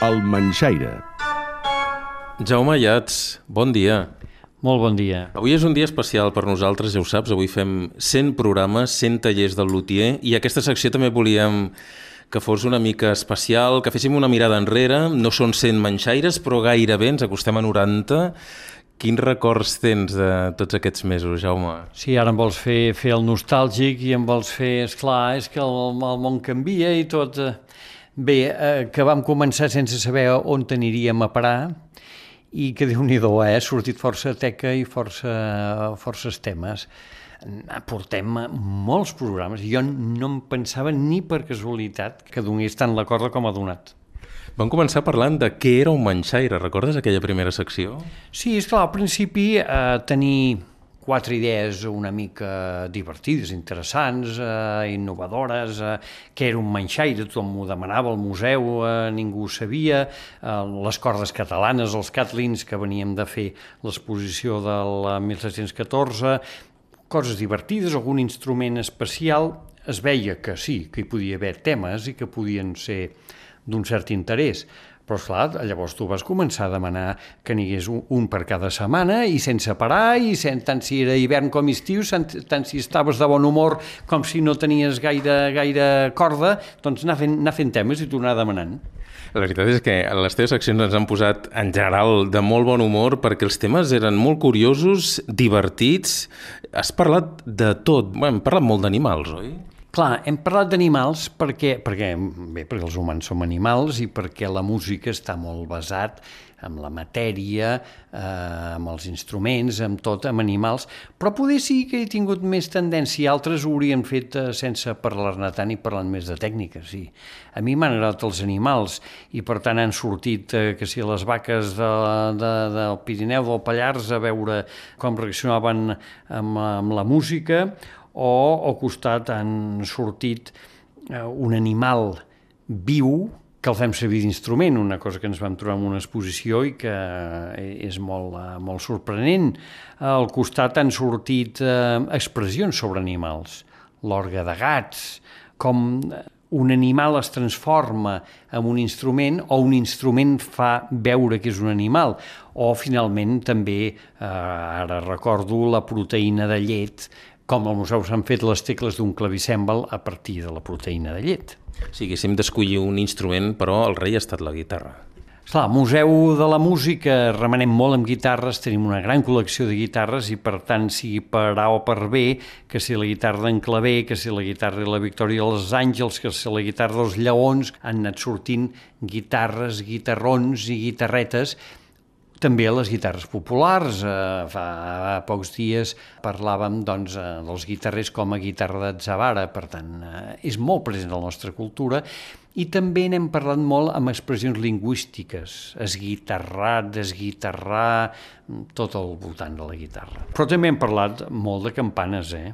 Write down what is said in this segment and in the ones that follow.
El Manxaire. Jaume Ayats, bon dia. Molt bon dia. Avui és un dia especial per nosaltres, ja ho saps, avui fem 100 programes, 100 tallers del Lutier i aquesta secció també volíem que fos una mica especial, que féssim una mirada enrere, no són 100 manxaires, però gairebé ens acostem a 90. Quins records tens de tots aquests mesos, Jaume? Sí, ara em vols fer, fer el nostàlgic i em vols fer, és clar, és que el, el món canvia i tot... eh, Bé, eh, que vam començar sense saber on aniríem a parar i que déu nhi eh? ha sortit força teca i força, forces temes. Portem molts programes. Jo no em pensava ni per casualitat que donés tant la corda com ha donat. Vam començar parlant de què era un manxaire. Recordes aquella primera secció? Sí, és clar, al principi eh, tenir quatre idees una mica divertides, interessants, eh, innovadores, eh, que era un manxaire, tothom m'ho demanava al museu, eh, ningú ho sabia, eh, les cordes catalanes, els catlins, que veníem de fer l'exposició del 1714, coses divertides, algun instrument especial, es veia que sí, que hi podia haver temes i que podien ser d'un cert interès. Però, esclar, llavors tu vas començar a demanar que n'hi hagués un, un per cada setmana i sense parar, i sen, tant si era hivern com estiu, tant, tant si estaves de bon humor com si no tenies gaire, gaire corda, doncs anar fent, anar fent temes i tornar demanant. La veritat és que les teves seccions ens han posat en general de molt bon humor perquè els temes eren molt curiosos, divertits. Has parlat de tot. Bé, hem parlat molt d'animals, oi? Clar, hem parlat d'animals perquè, perquè, bé, perquè els humans som animals i perquè la música està molt basat amb la matèria, eh, amb els instruments, amb tot, amb animals, però poder sí que he tingut més tendència, altres ho haurien fet eh, sense parlar-ne tant i parlant més de tècnica, sí. A mi m'han agradat els animals i per tant han sortit, eh, que si les vaques de, de, del Pirineu, del Pallars, a veure com reaccionaven amb, amb la música, o al costat han sortit eh, un animal viu que el fem servir d'instrument, una cosa que ens vam trobar en una exposició i que és molt, eh, molt sorprenent. Al costat han sortit eh, expressions sobre animals, l'orga de gats, com un animal es transforma en un instrument o un instrument fa veure que és un animal o finalment també, eh, ara recordo, la proteïna de llet com al museu s'han fet les tecles d'un clavicèmbal a partir de la proteïna de llet. Si haguéssim d'escollir un instrument, però el rei ha estat la guitarra. Clar, al Museu de la Música remenem molt amb guitarres, tenim una gran col·lecció de guitarres i per tant, sigui per A o per B, que si la guitarra d'en Clavé, que si la guitarra de la Victòria dels Àngels, que si la guitarra dels Lleons, han anat sortint guitarres, guitarrons i guitarretes també a les guitarres populars. Eh, fa pocs dies parlàvem doncs, eh, dels guitarrers com a guitarra d'atzavara, per tant, eh, és molt present a la nostra cultura i també n'hem parlat molt amb expressions lingüístiques, esguitarrar, desguitarrar, tot al voltant de la guitarra. Però també hem parlat molt de campanes, eh?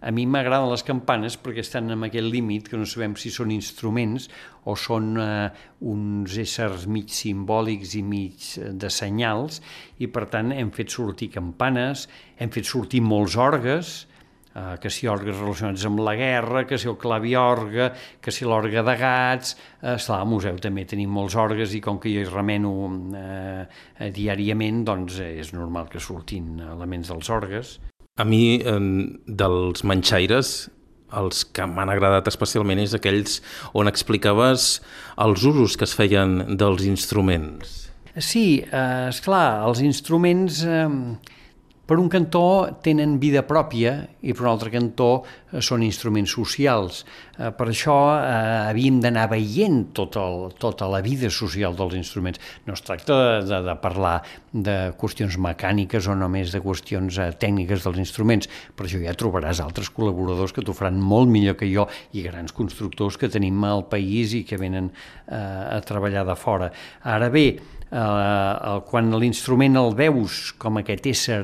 A mi m'agraden les campanes perquè estan en aquest límit que no sabem si són instruments o són eh, uns éssers mig simbòlics i mig eh, de senyals i per tant hem fet sortir campanes, hem fet sortir molts orgues, eh, que si orgues relacionats amb la guerra, que si el claviorga, que si l'orga de gats... Eh, esclar, al museu també tenim molts orgues i com que jo hi remeno eh, diàriament, doncs eh, és normal que surtin elements dels orgues. A mi, dels manxaires, els que m'han agradat especialment és aquells on explicaves els usos que es feien dels instruments. Sí, eh, és clar, els instruments eh, per un cantó tenen vida pròpia i per un altre cantó eh, són instruments socials. Eh, per això eh, havíem d'anar veient tot el, tota la vida social dels instruments. No es tracta de, de, de parlar de qüestions mecàniques o només de qüestions eh, tècniques dels instruments. Per això ja trobaràs altres col·laboradors que t'ho faran molt millor que jo i grans constructors que tenim al país i que venen eh, a treballar de fora. Ara bé, eh, quan l'instrument el veus com aquest ésser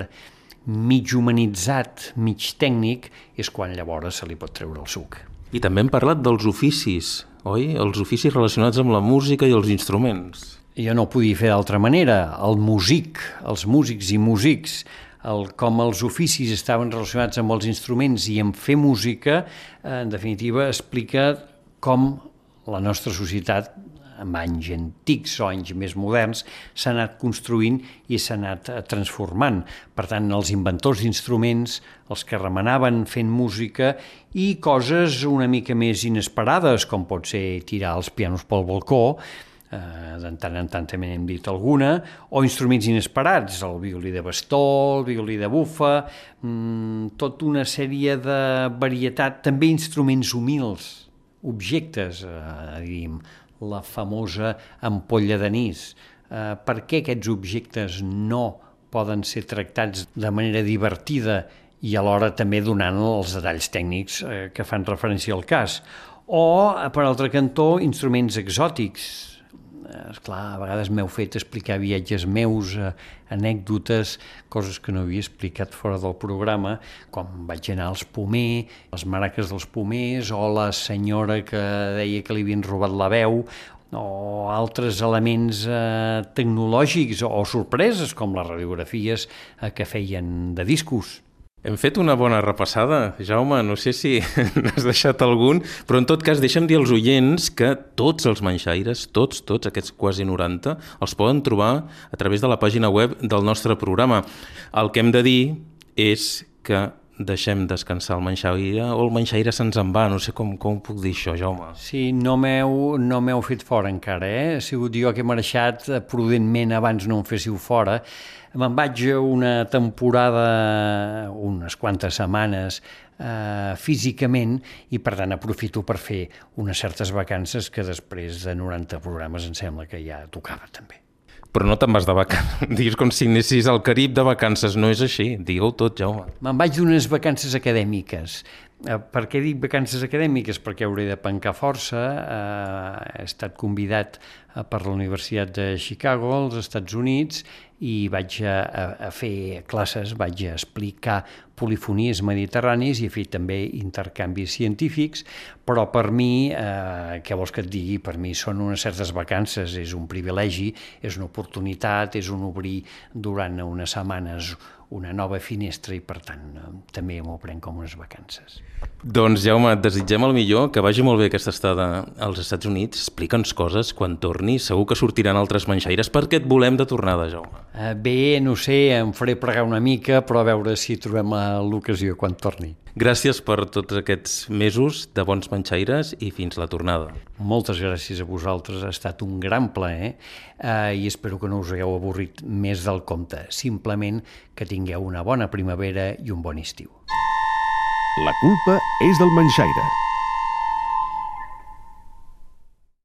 mig humanitzat, mig tècnic, és quan llavors se li pot treure el suc. I també hem parlat dels oficis, oi? Els oficis relacionats amb la música i els instruments. Jo no ho podia fer d'altra manera. El músic, els músics i músics, el, com els oficis estaven relacionats amb els instruments i amb fer música, en definitiva, explica com la nostra societat amb anys antics o anys més moderns, s'ha anat construint i s'ha anat eh, transformant. Per tant, els inventors d'instruments, els que remenaven fent música i coses una mica més inesperades, com pot ser tirar els pianos pel balcó, eh, de tant en tant també n'hem dit alguna, o instruments inesperats, el violí de bastó, el violí de bufa, mmm, tota una sèrie de varietat, també instruments humils, objectes, eh, diguem, la famosa ampolla d'anís. Eh, per què aquests objectes no poden ser tractats de manera divertida i alhora també donant els detalls tècnics eh, que fan referència al cas. O, per altre cantó, instruments exòtics, és clar, a vegades m'heu fet explicar viatges meus, eh, anècdotes, coses que no havia explicat fora del programa, com vaig anar als Pomer, les maraques dels Pomers, o la senyora que deia que li havien robat la veu, o altres elements eh, tecnològics o sorpreses, com les radiografies eh, que feien de discos. Hem fet una bona repassada, Jaume, no sé si n'has deixat algun, però en tot cas deixa'm dir als oients que tots els manxaires, tots, tots, aquests quasi 90, els poden trobar a través de la pàgina web del nostre programa. El que hem de dir és que deixem descansar el manxaire o el manxaire se'ns en va, no sé com, com puc dir això, Jaume. Sí, no m'heu no fet fora encara, eh? Ha sigut jo que he marxat prudentment abans no em féssiu fora, Me'n vaig una temporada, unes quantes setmanes, eh, físicament i per tant aprofito per fer unes certes vacances que després de 90 programes em sembla que ja tocava també. Però no te'n vas de vacances. Digues com si anessis al Carib de vacances. No és així. Digue-ho tot, Jaume. Me'n vaig d'unes vacances acadèmiques. Eh, per què dic vacances acadèmiques? Perquè hauré de pencar força. Eh, he estat convidat eh, per la Universitat de Chicago, als Estats Units, i vaig a, a, a fer classes, vaig a explicar polifonies mediterranis i he fet també intercanvis científics, però per mi, eh, què vols que et digui, per mi són unes certes vacances, és un privilegi, és una oportunitat, és un obrir durant unes setmanes una nova finestra i per tant eh, també m'ho prenc com unes vacances. Doncs Jaume, et desitgem el millor, que vagi molt bé aquesta estada als Estats Units, explica'ns coses quan torni, segur que sortiran altres manxaires perquè et volem de tornada, Jaume. Uh, bé, no sé, em faré pregar una mica, però a veure si trobem l'ocasió quan torni. Gràcies per tots aquests mesos de bons manxaires i fins la tornada. Moltes gràcies a vosaltres, ha estat un gran plaer eh, i espero que no us hagueu avorrit més del compte. Simplement que tingueu una bona primavera i un bon estiu. La culpa és del manxaire.